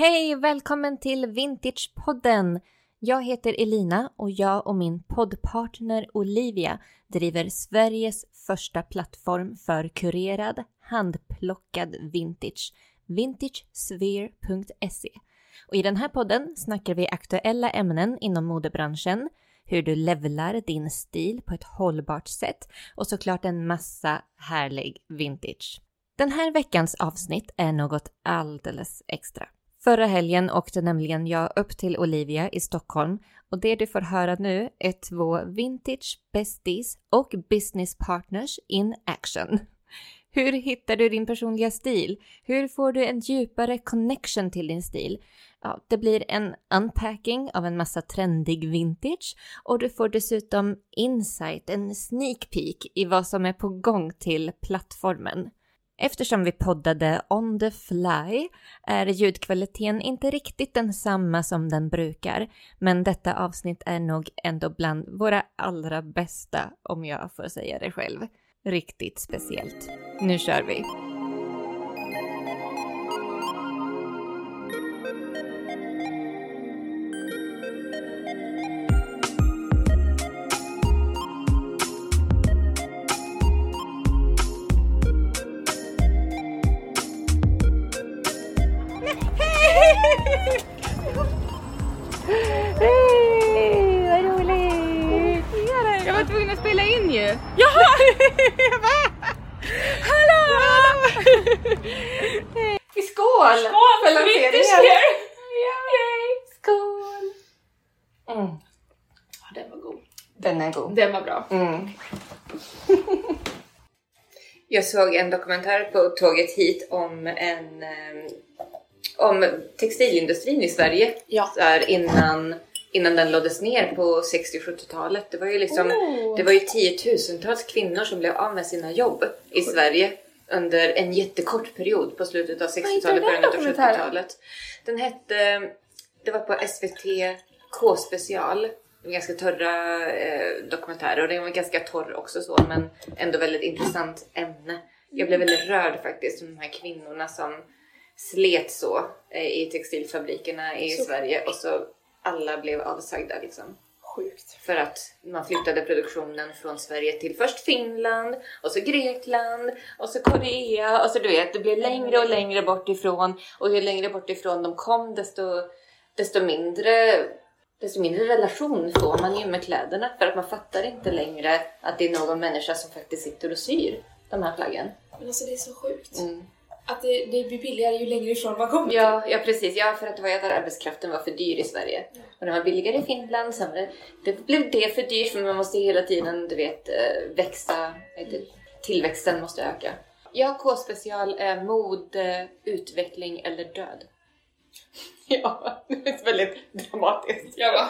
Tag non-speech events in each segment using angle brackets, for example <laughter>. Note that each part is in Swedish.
Hej! Välkommen till Vintagepodden! Jag heter Elina och jag och min poddpartner Olivia driver Sveriges första plattform för kurerad, handplockad vintage, vintagesphere.se. Och i den här podden snackar vi aktuella ämnen inom modebranschen, hur du levlar din stil på ett hållbart sätt och såklart en massa härlig vintage. Den här veckans avsnitt är något alldeles extra. Förra helgen åkte nämligen jag upp till Olivia i Stockholm och det du får höra nu är två vintage besties och business partners in action. Hur hittar du din personliga stil? Hur får du en djupare connection till din stil? Ja, det blir en unpacking av en massa trendig vintage och du får dessutom insight, en sneak peek i vad som är på gång till plattformen. Eftersom vi poddade on the fly är ljudkvaliteten inte riktigt densamma som den brukar, men detta avsnitt är nog ändå bland våra allra bästa om jag får säga det själv. Riktigt speciellt. Nu kör vi! Den är god. Den var bra. Mm. <laughs> Jag såg en dokumentär på tåget hit om en eh, om textilindustrin i Sverige. Ja. Här, innan, innan den lades ner på 60-70-talet. Det var ju liksom Oh. det var ju tiotusentals kvinnor som blev av med sina jobb i Sverige under en jättekort period på slutet av heter 60-talet, den början av dokumentären? 70-talet. Den hette, det var på SVT K-special. Ganska torra eh, dokumentärer och den var ganska torr också så men ändå väldigt intressant ämne. Jag blev väldigt rörd faktiskt om de här kvinnorna som slet så eh, i textilfabrikerna i Så- Sverige och så alla blev avsagda liksom. Sjukt. För att man flyttade produktionen från Sverige till först Finland och så Grekland och så Korea och så du vet, det blev längre och längre bort ifrån och ju längre bort ifrån de kom desto, desto mindre desto mindre relation får man ju med kläderna för att man fattar inte längre att det är någon människa som faktiskt sitter och syr de här plaggen. Men alltså det är så sjukt. Mm. Att det, det blir billigare ju längre ifrån man kommer. Ja, ja precis. Ja, för att det var att arbetskraften var för dyr i Sverige. Och den var billigare i Finland. Sen det, det blev det för dyrt för man måste hela tiden, du vet, eh, växa. Du, Tillväxten måste öka. Ja, K-special är mode, utveckling eller död. <laughs> Ja, det är väldigt dramatiskt. Jag bara...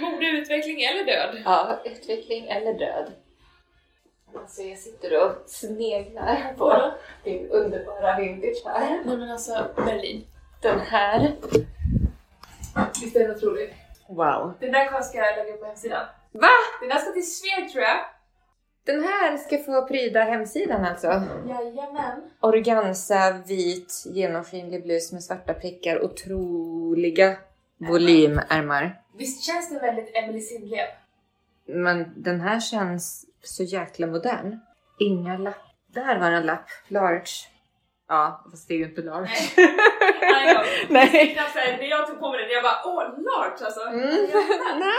Mode, utveckling eller död? Ja, utveckling eller död. Alltså jag sitter och sneglar på Vadå? din underbara vintage här. Nej men alltså, Berlin. Den här. Visst är den otrolig? Wow. Den där ska jag lägga upp på hemsidan. Va? Den där ska till Sphere tror jag. Den här ska få pryda hemsidan alltså. Jajamän. Organza, vit, genomskinlig blus med svarta prickar, otroliga volymärmar. Visst känns det väldigt Emily Sindlev? Men den här känns så jäkla modern. Inga lapp. Där var en lapp. Large. Ja, fast det är ju inte large. Nej. <laughs> jag- Nej. Såhär, När jag tog på mig den, jag bara åh, large alltså. Mm. Nej.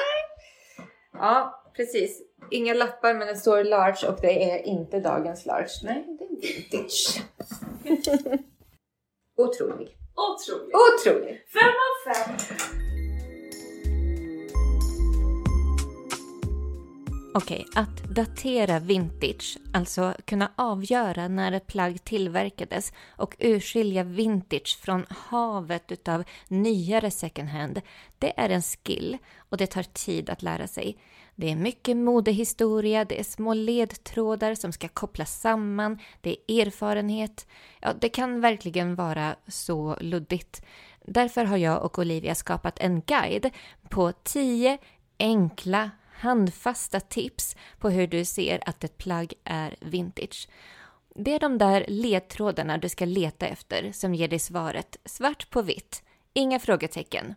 Ja, precis. Inga lappar men det står large och det är inte dagens large. Nej, det är vintage. <laughs> Otrolig. Otroligt. Otrolig. Fem av fem. Okej, att datera vintage, alltså kunna avgöra när ett plagg tillverkades och urskilja vintage från havet utav nyare second hand, det är en skill och det tar tid att lära sig. Det är mycket modehistoria, det är små ledtrådar som ska kopplas samman, det är erfarenhet. Ja, det kan verkligen vara så luddigt. Därför har jag och Olivia skapat en guide på 10 enkla handfasta tips på hur du ser att ett plagg är vintage. Det är de där ledtrådarna du ska leta efter som ger dig svaret svart på vitt. Inga frågetecken.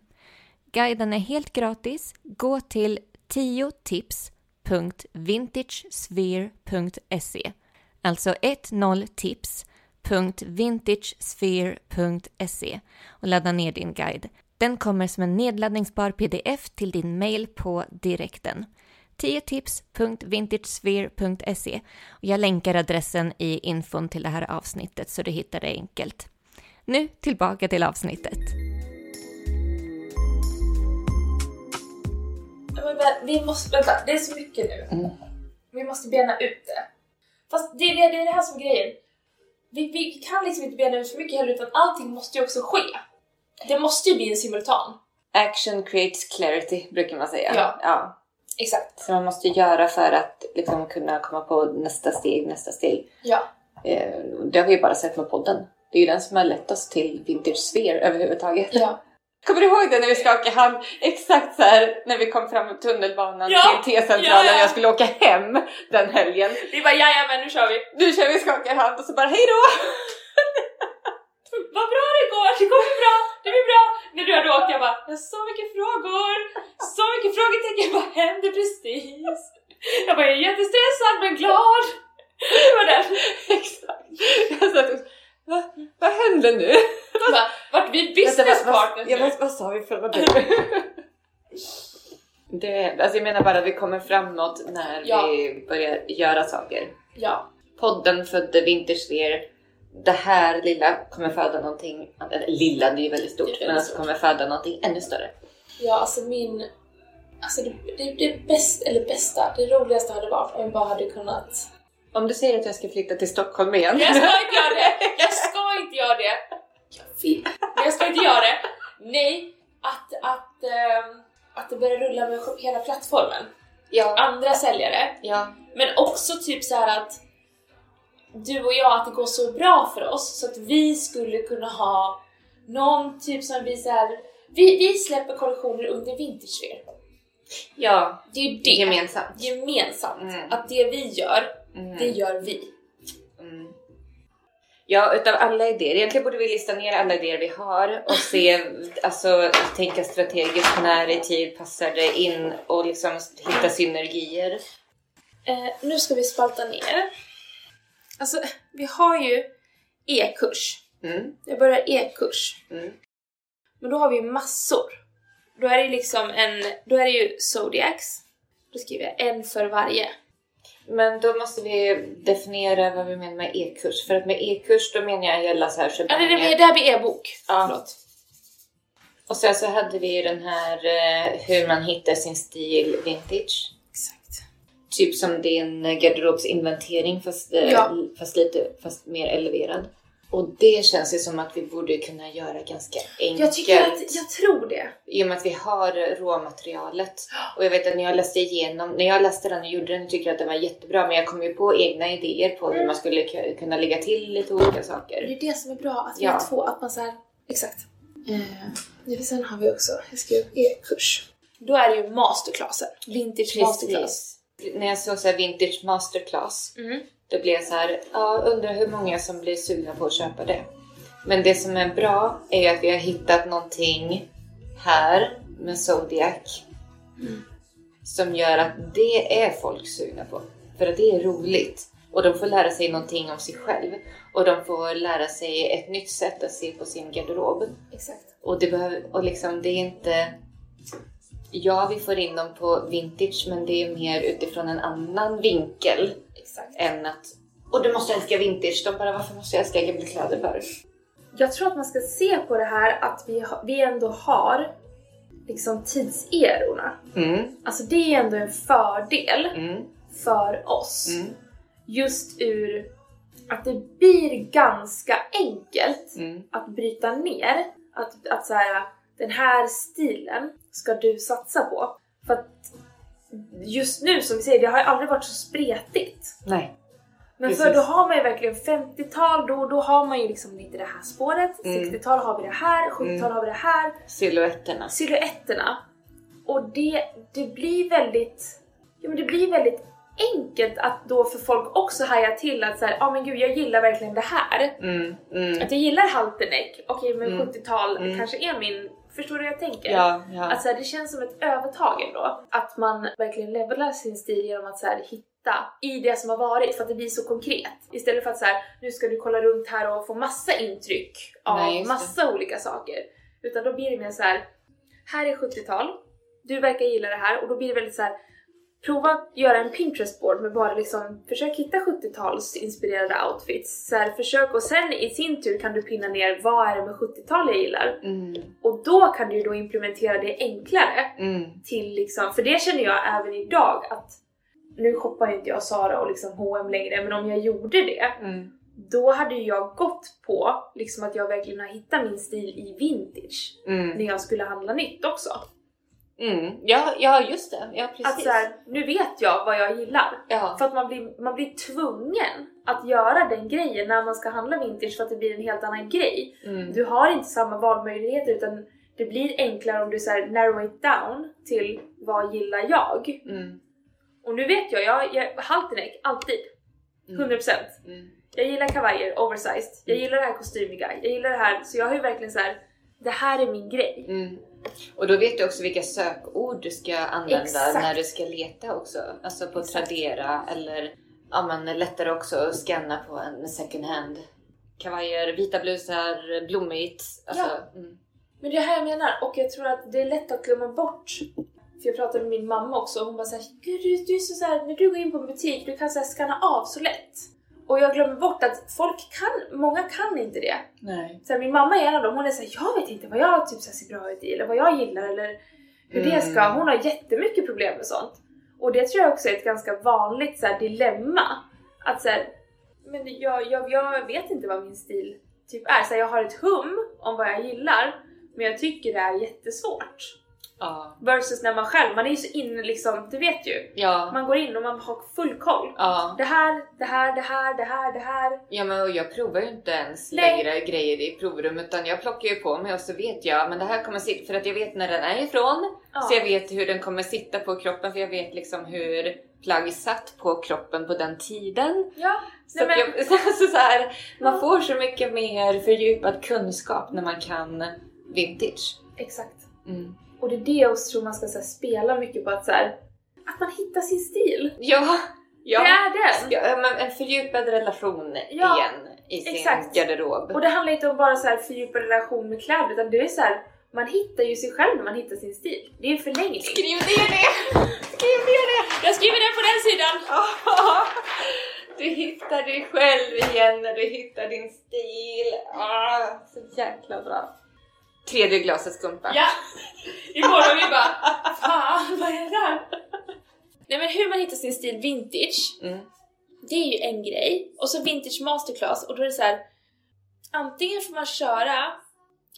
Guiden är helt gratis. Gå till 10tips.vintagesphere.se Alltså 10tips.vintagesphere.se och ladda ner din guide. Den kommer som en nedladdningsbar pdf till din mail på direkten. 10tips.vintagesphere.se och jag länkar adressen i infon till det här avsnittet så du hittar det enkelt. Nu tillbaka till avsnittet. vi måste, vänta, det är så mycket nu. Mm. Vi måste bena ut det. Fast det är det, det, är det här som är grejen. Vi, vi kan liksom inte bena ut för mycket heller utan allting måste ju också ske. Det måste ju bli en simultan. Action creates clarity brukar man säga. Ja. ja. Exakt. Som man måste göra för att liksom kunna komma på nästa steg, nästa steg. Ja. Eh, det har vi ju bara sett med podden. Det är ju den som har lett oss till Vintage Sphere överhuvudtaget. Ja. Kommer du ihåg det när vi skakade hand? Exakt så här när vi kom fram tunnelbanan Ja. till T-centralen Ja, ja. jag skulle åka hem den helgen. Vi bara jajamän nu kör vi. Nu kör vi skakar hand och så bara hejdå! Vad bra det går, det kommer bra, det blir bra. När du hade åkt jag har så mycket frågor, så mycket frågetecken, vad hände precis? Jag bara, jag är jättestressad men glad. Det var den. Exakt. Jag satt och, vad, vad hände nu? Bara, Vart vi business partners ja, vad, vad sa vi förlåt? <laughs> det, alltså jag menar bara att vi kommer framåt när Ja. vi börjar göra saker. Ja. Podden födde Vintersphere. Det här lilla kommer föda någonting, eller lilla det är ju väldigt stort, men alltså kommer föda någonting ännu större. Ja, alltså min... Alltså det, det, det bästa, eller bästa, det roligaste hade varit om jag bara hade kunnat... Om du säger att jag ska flytta till Stockholm igen. Jag ska <laughs> inte göra det! Jag ska inte göra det! Jag vill, men jag ska inte göra det! Nej, att, att, ehm, att det börjar rulla med hela plattformen. ja, Andra säljare, ja, men också typ så att du och jag, att det går så bra för oss så att vi skulle kunna ha någon typ som vi så här, vi, vi släpper kollektioner under Vintersphere. ja, Det är ju det. gemensamt. gemensamt. Mm. Att det vi gör, Mm. det gör vi. Mm. Ja, utav alla idéer. Egentligen borde vi lista ner alla idéer vi har och <laughs> se, alltså tänka strategiskt när i tid passar det in och liksom hitta synergier. Eh, nu ska vi spalta ner. Alltså, vi har ju e-kurs. Mm. Jag börjar e-kurs. Mm. Men då har vi ju massor. Då är det liksom en, då är det ju Zodiacs. Då skriver jag en för varje. Men då måste vi definiera vad vi menar med e-kurs. För att med e-kurs då menar jag hela så här Ja, det, det här blir e-bok. Ja. Förlåt. Och sen så hade vi ju den här eh, hur man hittar sin stil vintage. Typ som din garderobsinventering fast, eh, Ja. fast lite fast mer eleverad. Och det känns ju som att vi borde kunna göra ganska enkelt. Jag tycker att, jag tror det. I och med att vi har råmaterialet. Och jag vet att när jag läste igenom, när jag läste den och gjorde den tyckte jag att den var jättebra men jag kom ju på egna idéer på hur Mm. man skulle ku- kunna lägga till lite olika Det saker. är det som är bra, att vi Ja. har två, att man såhär, exakt. Eh, sen har vi också, jag skrev e-kurs. Då är det ju masterclasser. Vintage masterclass. När jag såg så här vintage masterclass Mm. Då blev jag så här, ja undrar hur många som blir sugna på att köpa det. Men det som är bra är att vi har hittat någonting här med Zodiac som gör att det är folk sugna på. För att det är roligt. Och de får lära sig någonting om sig själv. Och de får lära sig ett nytt sätt att se på sin garderob. Exakt. Och det behöver, och liksom det är inte... Ja, vi får in dem på vintage men det är mer utifrån en annan vinkel Exakt. än att och du måste älska vintage. De bara, varför måste jag älska gamla kläder för? Jag tror att man ska se på det här att vi, vi ändå har liksom tidserorna. Mm, Alltså det är ändå en fördel mm, för oss. mm, Just ur att det blir ganska enkelt mm. att bryta ner. Att, att så här, den här stilen ska du satsa på. För att just nu som vi säger, det har ju aldrig varit så spretigt. Nej. Men Precis. för då har man ju verkligen 50-tal, då, då har man ju liksom lite det här spåret. Mm. 60-tal har vi det här, 70-tal Mm. har vi det här. Silhuetterna. Silhuetterna. Och det, det blir väldigt, ja men det blir väldigt enkelt att då för folk också haja till att såhär, ja ah, men gud jag gillar verkligen det här. Mm, mm, Att jag gillar Halterneck, okej men Mm. 70-tal Mm. kanske är min, förstår du vad jag tänker? ja, ja. Att så här, det känns som ett övertag ändå. Att man verkligen levelar sin stil genom att så här, hitta i det som har varit för att det blir så konkret. Istället för att så här, nu ska du kolla runt här och få massa intryck av Nej, det. massa olika saker. Utan då blir det mer så här. här är 70-tal, du verkar gilla det här och då blir det väldigt så här. Prova att göra en Pinterest-board med bara liksom, försök hitta 70-tals inspirerade outfits. Så här, försök och sen i sin tur kan du pinna ner vad är det med 70-tal jag gillar. Mm, Och då kan du ju då implementera det enklare mm, till liksom, för det känner jag även idag att nu shoppar ju inte jag Sara och liksom H&M längre, men om jag gjorde det, mm. då hade jag gått på liksom att jag verkligen har hittat min stil i vintage Mm. när jag skulle handla nytt också. Mm. Ja, ja, just det. Ja, precis. Att så här, nu vet jag vad jag gillar. ja. För att man blir, man blir tvungen att göra den grejen när man ska handla vintage för att det blir en helt annan grej. Mm. Du har inte samma valmöjligheter utan det blir enklare om du så här narrow it down till vad gillar jag? Mm. Och nu vet jag, jag, jag halterneck, alltid. 100%. Mm. Jag gillar kavajer, oversized. Jag gillar det här kostymiga. Jag gillar det här, så jag har ju verkligen så här. det här är min grej. Och då vet du också vilka sökord du ska använda Exakt. när du ska leta också. Alltså på Tradera eller ja, men lättare också att scanna på en second hand. Kavajer, vita blusar, blommigt. Alltså, mm. Men det är här jag menar, och jag tror att det är lätt att glömma bort. För jag pratade med min mamma också och hon var såhär, gud du, du är så såhär, när du går in på en butik, du kan såhär scanna av så lätt. Och jag glömmer bort att folk kan, många kan inte det. Nej. Så här, min mamma är en av dem, hon är såhär, jag vet inte vad jag typ, så ser bra ut i eller vad jag gillar eller hur det ska. Mm. Hon har jättemycket problem med sånt. Och det tror jag också är ett ganska vanligt så här, dilemma. Att så här, men jag, jag, jag vet inte vad min stil typ är. Så här, jag har ett hum om vad jag gillar, men jag tycker det är jättesvårt. Ja. Versus när man själv, man är ju så inne liksom, du vet ju. Ja. Man går in och man har full koll. Ja. Det här, det här, det här, det här, det här. ja, men och jag provar ju inte ens Nej. längre grejer i provrummet utan jag plockar ju på mig och så vet jag men det här kommer sitta för att jag vet när den är ifrån. Ja. Så jag vet hur den kommer sitta på kroppen för jag vet liksom hur plagg satt på kroppen på den tiden. Ja, Så, men- jag, <laughs> alltså så här, man får så mycket mer fördjupad kunskap när man kan vintage. exakt. Mm. Och det är det jag tror man ska så här, spela mycket på att så här, att man hittar sin stil. Ja, ja. Det är den! ja men en fördjupad relation Ja, igen i sin exakt. garderob. Och det handlar inte om bara så här fördjupad relation med kläder utan det är så här, man hittar ju sig själv när man hittar sin stil. Det är en förlängning. Skriv ner det! Skriv ner det! Jag skriver den på den sidan! <laughs> Du hittar dig själv igen när du hittar din stil. Ah, så jäkla bra. Tredje glaset skumpa. Ja! Imorgon vi bara Fan vad är det där? Nej men hur man hittar sin stil vintage, Mm. det är ju en grej. Och så vintage masterclass och då är det så här. Antingen får man köra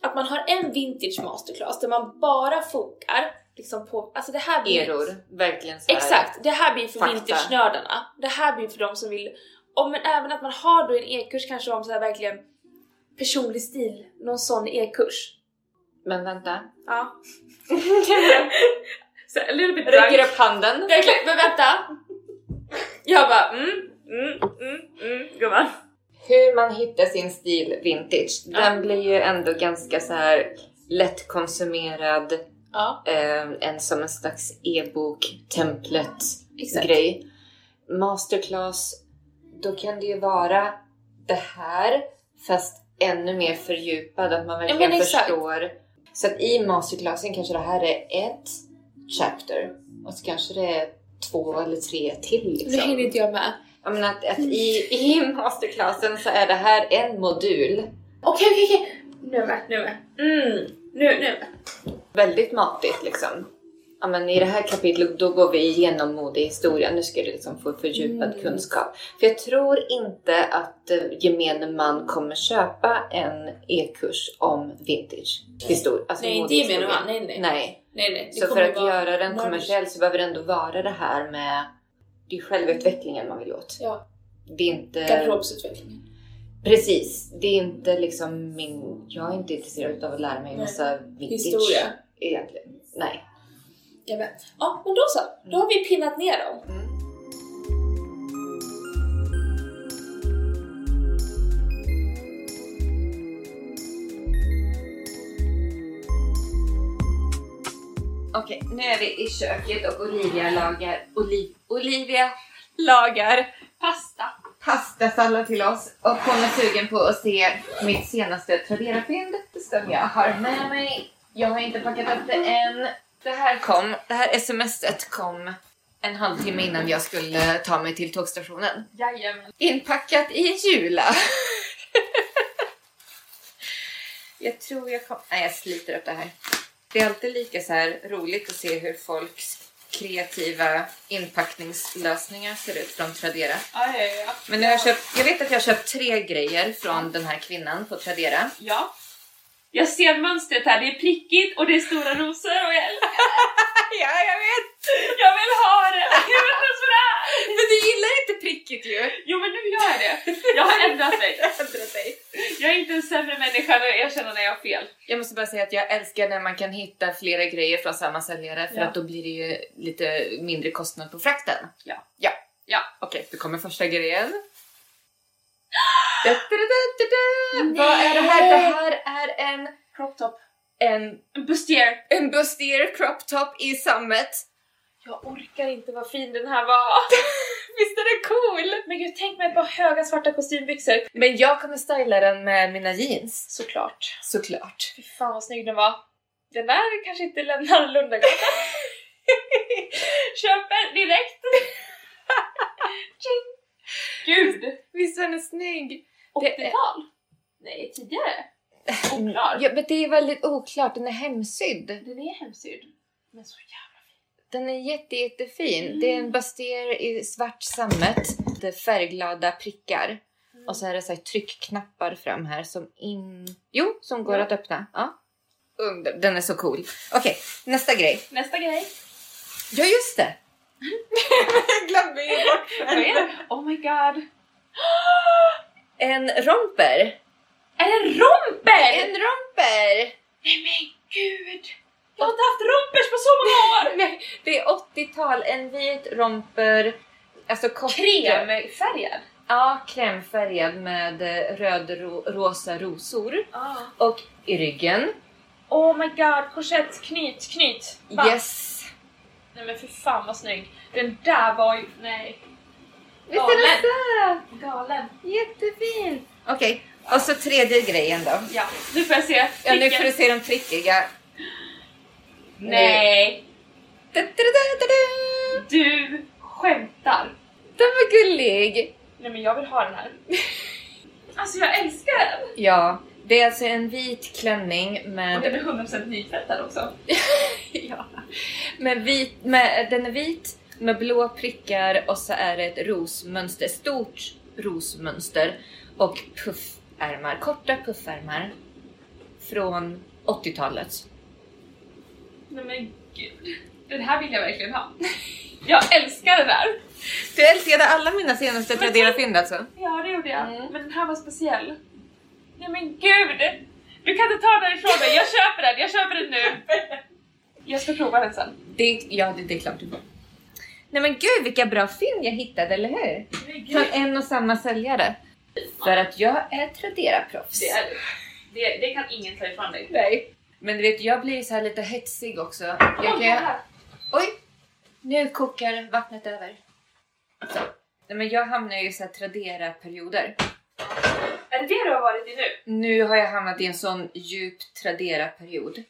att man har en vintage masterclass där man bara fokar liksom på, alltså det här blir Eror, verkligen så här. Exakt, det här blir för vintage-nördarna. Det här blir för de som vill, och men även att man har då en e-kurs kanske om så här verkligen personlig stil, någon sån e-kurs. Men vänta. Ja. <laughs> så a little bit Räcker upp handen. Verkligen, men vänta! Jag bara mm, mm, mm, mm, gumman. Hur man hittar sin stil vintage, Ja. den blir ju ändå ganska så här lättkonsumerad. Ja, Eh, en som en slags e-bok, template exakt. grej. Masterclass, då kan det ju vara det här fast ännu mer fördjupad, att man verkligen exakt. förstår. Så att i masterclassen kanske det här är ett chapter och så kanske det är två eller tre till. Liksom. hinner inte jag med. Jag menar att, att i, i masterclassen så är det här en modul. Okej, okej, okej. Nu är jag med, nu är jag med. Mm, nu, nu är jag med. Väldigt matigt liksom. Ja, men I det här kapitlet då går vi igenom modehistoria. Nu ska du liksom få fördjupad Mm. kunskap. För jag tror inte att eh, gemene man kommer köpa en e-kurs om vintage historia. Alltså Nej, inte gemene man. Nej, nej. Nej. nej, nej. Så för att göra den kommersiell så behöver det ändå vara det här med det är självutvecklingen man vill åt. Ja, Det är inte... garderobsutvecklingen. Precis. Det är inte liksom min... Jag är inte intresserad av att lära mig en massa vintage. Historia. Egentligen. Nej. Jag vet. Ja, men då så. Då har vi pinnat ner dem. Mm. Okej, nu är vi i köket och Olivia lagar... Oliv, Olivia lagar pasta. Pastasallad till oss och hon är sugen på att se mitt senaste Tradera-fynd som jag har med mig. Jag har inte packat upp det än det här kom, det här smset kom en halvtimme innan jag skulle ta mig till tågstationen. Jajamän. Inpackat i jula. jag tror jag kom... Nej, jag sliter upp det här. Det är alltid lika så här roligt att se hur folks kreativa inpackningslösningar ser ut från Tradera. Ja, ja, ja. Men nu har jag, köpt, jag vet att jag har köpt tre grejer från den här kvinnan på Tradera. Ja. Jag ser mönstret här, det är prickigt och det är stora rosor och jag älskar <laughs> ja, jag vet! Jag vill ha det! Jag vet inte vad det är! Men du gillar inte prickigt ju! Jo men nu gör jag det. Jag har ändrat mig. <laughs> Jag är inte en sämre människa när jag erkänner när jag har fel. Jag måste bara säga att jag älskar när man kan hitta flera grejer från samma säljare för Ja. att då blir det ju lite mindre kostnad på frakten. Ja. Ja. Ja. Okej, då kommer första grejen. <gasps> Da, da. Vad är det här? Det här är en, Crop top. en, En bustier. en bustier crop top i sammet. Jag orkar inte vad fin den här var. <laughs> Visst är det cool? Men gud, tänk mig ett par höga svarta kostymbyxor. Men jag kommer styla den med mina jeans. Såklart. Såklart. Fy fan vad snygg den var. Den där kanske inte lämnar Lundagatan. <laughs> Köper direkt. <laughs> Gud! Visst är den snygg? Det är- 80-tal? Nej, tidigare. Oklar. Ja, men det är väldigt oklart. Den är hemsydd. Den är hemsydd. Men så jävla fin. Den är jätte, jättefin. Mm. Det är en bustier i svart sammet. Det är färgglada prickar. Mm. Och så är det så här tryckknappar fram här som in... Jo, som går Ja. att öppna. Ja. Den är så cool. Okej, nästa grej. Nästa grej. Ja, just det! <laughs> Glömde ju bort det? Oh my god. En romper. Är det en romper? En romper! Nej men gud! Jag har inte haft rompers på så många år! <laughs> Nej, det är 80-tal. En vit romper. Alltså kort... Kremfärgad. Ja, krämfärgad med eh, röd-rosa rosor. Ah. Och i ryggen. Oh my god, korsett, knyt, knyt. Va? Yes! Nej men för fan vad snygg. Den där var ju... Nej. Visst är den söt? Galen. Jättefin! Okej, och så tredje grejen då. Ja, nu får jag se. Ja, nu får du se de prickiga. Nej, Da, da, da, da, da. du skämtar. Den var gullig! Nej men jag vill ha den här. <laughs> Alltså jag älskar den! Ja, det är alltså en vit klänning Och med... den är 100% nytvättad också. <laughs> ja, med vit, med, den är vit med blå prickar och så är det ett rosmönster, stort rosmönster och puffärmar, korta puffärmar från 80-talet. Nej men gud. Den här vill jag verkligen ha. Jag älskar den där! Du älskade alla mina senaste Tradera-fynd alltså? Ja det gjorde jag. Mm. Men den här var speciell. Nej men gud! Du kan inte ta den ifrån mig, jag köper den, jag köper den nu! Jag ska prova den sen. Det, ja, det, det är klart du får. Nej men gud vilka bra fynd jag hittade, eller hur? Från en och samma säljare. För att jag är Tradera-proffs. Det, är, det, det kan ingen ta ifrån dig. Nej. Men du vet, jag blir så här lite hetsig också. Jag kan... Oj! Nu kokar vattnet över. Så. Nej, men jag hamnar ju i så här Tradera-perioder. Är det det du har varit i nu? Nu har jag hamnat i en sån djup Tradera-period.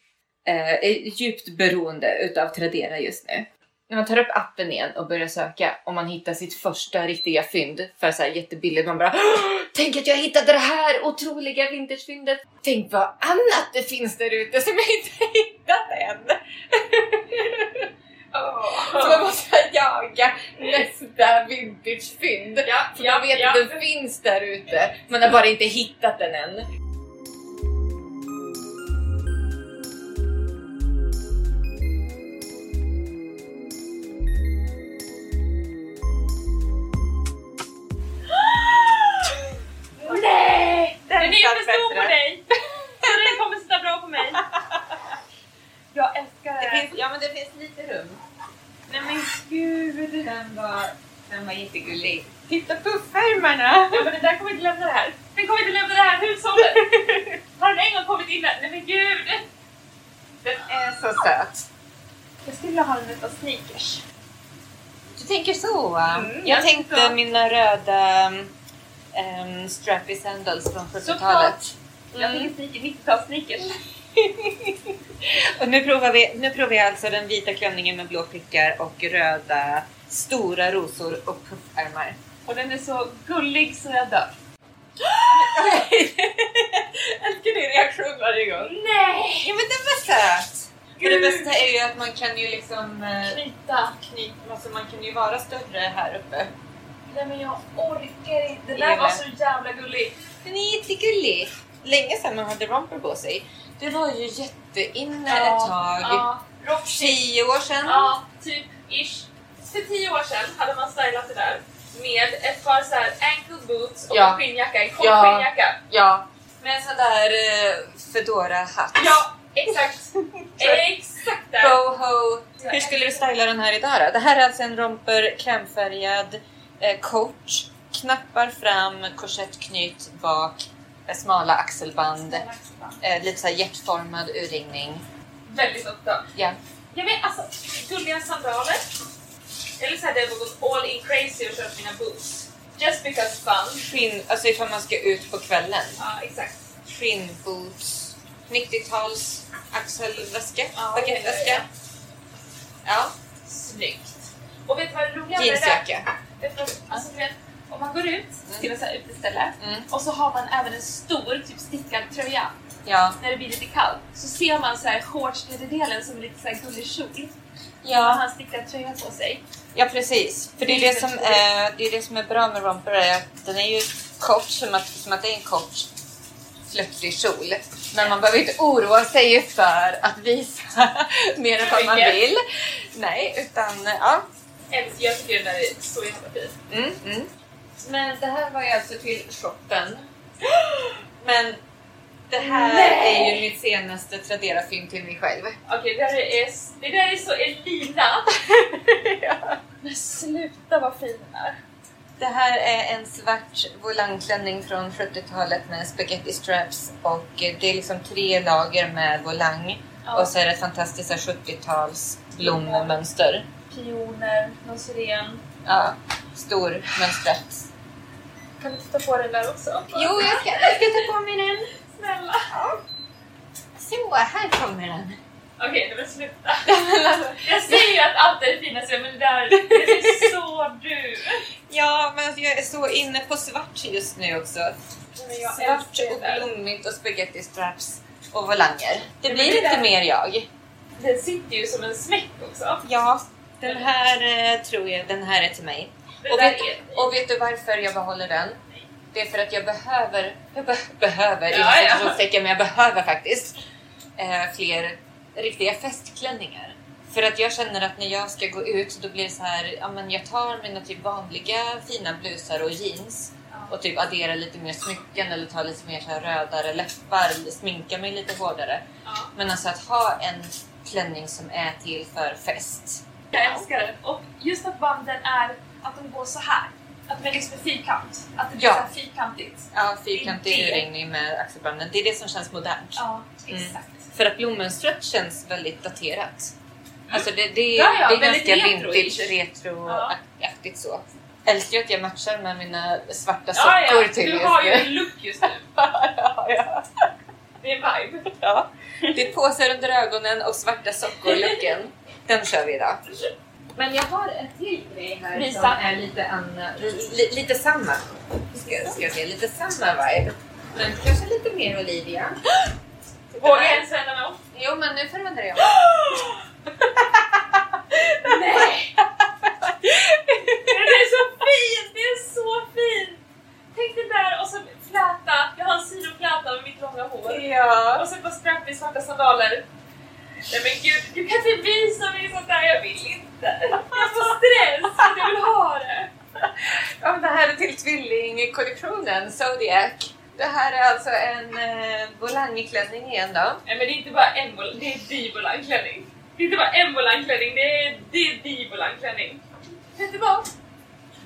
Eh, djupt beroende utav Tradera just nu. När man tar upp appen igen och börjar söka och man hittar sitt första riktiga fynd för så här jättebilligt. Man bara Tänk att jag hittade det här otroliga vintagefyndet. Tänk vad annat det finns där ute som jag inte <laughs> hittat än. Så man måste jaga nästa vintagefynd. Ja, För man vet att den finns där ute. Man har bara inte hittat den än. Mm, jag jag tänkte tänkte- mina röda um, strappy sandals från 70-talet. Jag Mm. tänker sneaker, 90-tals sneakers. <laughs> Och nu provar, vi, nu provar vi alltså den vita klänningen med blå prickar och röda stora rosor och puffärmar. Och den är så gullig så jag dör. <gasps> <laughs> Älskar din reaktion varje gång. Nej! Ja men den var söt! Och det bästa är ju att man kan ju liksom eh, Knyta. knyta, alltså man kan ju vara större här uppe. Nej men jag orkar inte. Jag där var så jävla gullig. Den är jättegullig. Länge sedan man hade romper på sig. Det var ju jätteinne ett tag. Ja, rock, Tio år sedan. ja, typ ish. För tio år sedan hade man stylat det där med ett par så här ankle boots och Ja. en skinnjacka, en kort Ja. skinnjacka. Ja. Med en sån där eh, Fedora-hatt. Ja, <laughs> exakt. exakt där. Boho. Hur skulle du styla den här idag då? Det här är alltså en romper, krämfärgad eh, coach. Knappar fram, korsettknyt bak, smala axelband, eh, lite så här hjärtformad urringning. Väldigt ofta. Ja. Jag vet alltså, gulliga sandaler. Eller så hade jag gått all in crazy och kört mina boots. Just because fun. Skinn, alltså ifall man ska ut på kvällen. Ja, exakt. Skinnboots, 90-tals axelväska, Ja, baguetteväska. ja, Ja, Snyggt. Och vet du vad det roliga med det där? Vet du alltså, vet, om man går ut till ett uteställe Mm. och så har man även en stor typ stickad tröja Ja. när det blir lite kallt så ser man så här som en lite så här gullig kjol. Man Ja. har en stickad tröja på sig. ja, precis. För det är det, som är, det är det som är bra med romper, är att den är ju kort som att, som att det är en kort flörtig kjol. Men man behöver inte oroa sig för att visa <laughs> mer än vad man vill. Nej, utan ja. Jag tycker den där är så jävla fin. Mm, mm. Men det här var ju alltså till shoppen. <gasps> Men det här Nej. är ju mitt senaste Tradera-fynd till mig själv. Okej, det, där är, det där är så Elina. <laughs> Men sluta vad fin den är. Det här är en svart volangklänning från 70-talet med spaghetti straps och det är liksom tre lager med volang Ja. och så är det här 70-tals blommönster. Pioner, någon syren. Ja, stor mönstrat. Kan du titta på den där också? Jo, jag ska, jag ska ta på mig den. Snälla. Så, här kommer den. Okej, nej men sluta. <laughs> Jag säger ju att allt är det finaste, men det där det är så du. Ja, men alltså, jag är så inne på svart just nu också. Svart och blommigt och spaghetti straps och volanger. Det blir det inte där- mer jag. Den sitter ju som en smäck också. Ja, den här eh, tror jag, den här är till mig. Och vet, och vet du varför jag behåller den? Det är för att jag behöver, jag be, behöver, Ja, ja. men jag behöver faktiskt eh, fler riktiga festklänningar. För att jag känner att när jag ska gå ut då blir det så här, ja men jag tar mina typ vanliga fina blusar och jeans och typ adderar lite mer smycken eller tar lite mer så här rödare läppar, sminkar mig lite hårdare. Ja, Men alltså att ha en klänning som är till för fest. jag älskar den. Och just att banden är att de går så här. Att de är liksom fyrkant. Att det blir Ja. så fyrkantigt. Ja, fyrkantig Det- urringning med axelbanden. Det är det som känns modernt. Ja, Mm. För att blommönstret känns väldigt daterat. Alltså det, det, Ja, ja, det är väldigt ganska vintage, Ja. retroaktigt så. Älskar ju att jag matchar med mina svarta Ja, sockor ja, till du just har ju en look just nu. <laughs> ja, ja. Det är en vibe. ja. Det är påsar under ögonen och svarta sockor-looken. Den kör vi idag. Men jag har en till grej här Visa. som är lite annan, li, lite samma. Ska, ska jag säga, lite samma vibe. Men kanske lite mer Olivia. <gasps> Vågar jag ens mig om? Jo, men nu förändrar jag. <gasps> Nej! Den är så fin! Det är så fin! Tänk dig där och så fläta. Jag har en sidofläta med mitt långa hår. Ja. Och så på strappy svarta sandaler. Nej men gud, du kan inte visa mig sånt där, jag vill inte. Jag får stress för att jag vill ha det. Ja, men det här är till tvillingkollektionen Zodiac. Det här är alltså en eh, volangklänning igen då. Nej men det är inte bara en vol- det är di volangklänning. Det är inte bara en volangklänning, det är, det är di volangklänning. Vet du vad?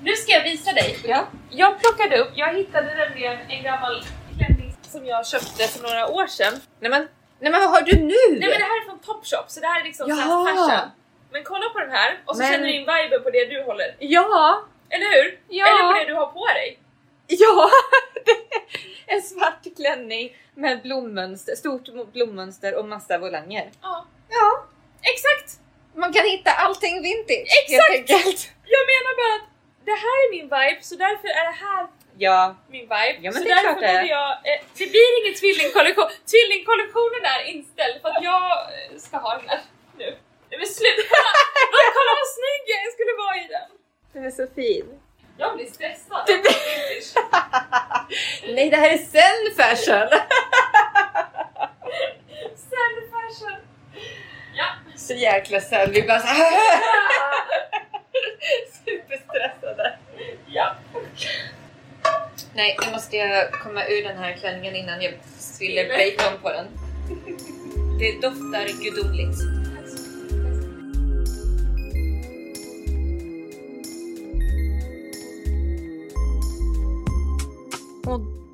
Nu ska jag visa dig. Ja. Jag plockade upp, jag hittade nämligen en gammal klänning som jag köpte för några år sedan. Nej men, nej men vad har du nu? Nej men det här är från Topshop så det här är liksom fast fashion. Men kolla på den här och så Men- känner du in viben på det du håller. Ja! Eller hur? Ja. Eller på det du har på dig. Ja! <laughs> Det <laughs> en svart klänning med blommönster, stort blommönster och massa volanger. Ja. Ja, Exakt! man kan hitta allting vintage Exakt! helt enkelt. <laughs> Jag menar bara att det här är min vibe så därför är det här Ja, min vibe. Ja, men så det är därför borde jag... Eh, det blir ingen tvillingkollektion. Tvillingkollektionen är inställd för att jag eh, ska ha den här nu. Nej men sluta! <laughs> Kolla vad snygg jag skulle vara i den! den är så fin. Jag blir stressad. Du <laughs> Nej, det här är Zen fashion! <laughs> Sen fashion. Ja. Så jäkla Zen, vi bara så <laughs> superstressade. ja. Nej, nu måste jag komma ur den här klänningen innan jag spiller bacon på den. Det doftar gudomligt.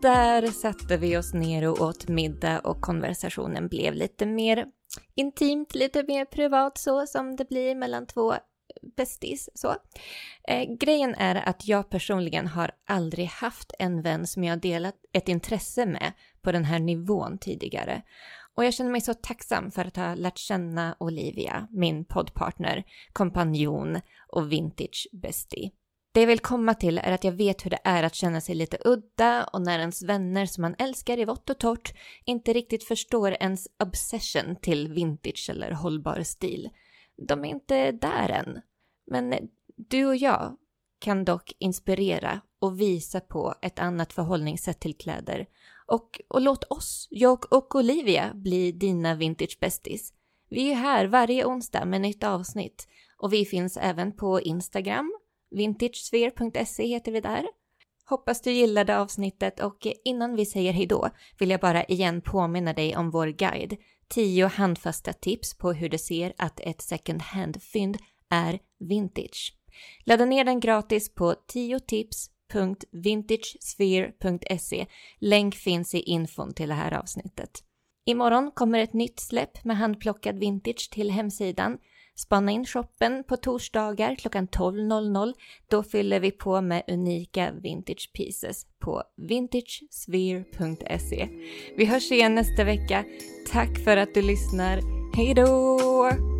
Där satte vi oss ner och åt middag och konversationen blev lite mer intimt, lite mer privat så som det blir mellan två bästis. Så. Eh, grejen är att jag personligen har aldrig haft en vän som jag delat ett intresse med på den här nivån tidigare. Och jag känner mig så tacksam för att ha lärt känna Olivia, min poddpartner, kompanjon och vintage bestie. Det jag vill komma till är att jag vet hur det är att känna sig lite udda och när ens vänner som man älskar i vått och torrt inte riktigt förstår ens obsession till vintage eller hållbar stil. De är inte där än. Men du och jag kan dock inspirera och visa på ett annat förhållningssätt till kläder. Och, och låt oss, jag och Olivia, bli dina vintage besties. Vi är här varje onsdag med nytt avsnitt och vi finns även på Instagram. Vintagesphere.se heter vi där. Hoppas du gillade avsnittet och innan vi säger hejdå vill jag bara igen påminna dig om vår guide 10 handfasta tips på hur du ser att ett second hand-fynd är vintage. Ladda ner den gratis på 10tips.vintagesphere.se. Länk finns i infon till det här avsnittet. Imorgon kommer ett nytt släpp med handplockad vintage till hemsidan. Spana in shoppen på torsdagar klockan 12.00. Då fyller vi på med unika vintage pieces på vintagesphere.se. Vi hörs igen nästa vecka. Tack för att du lyssnar. Hej då!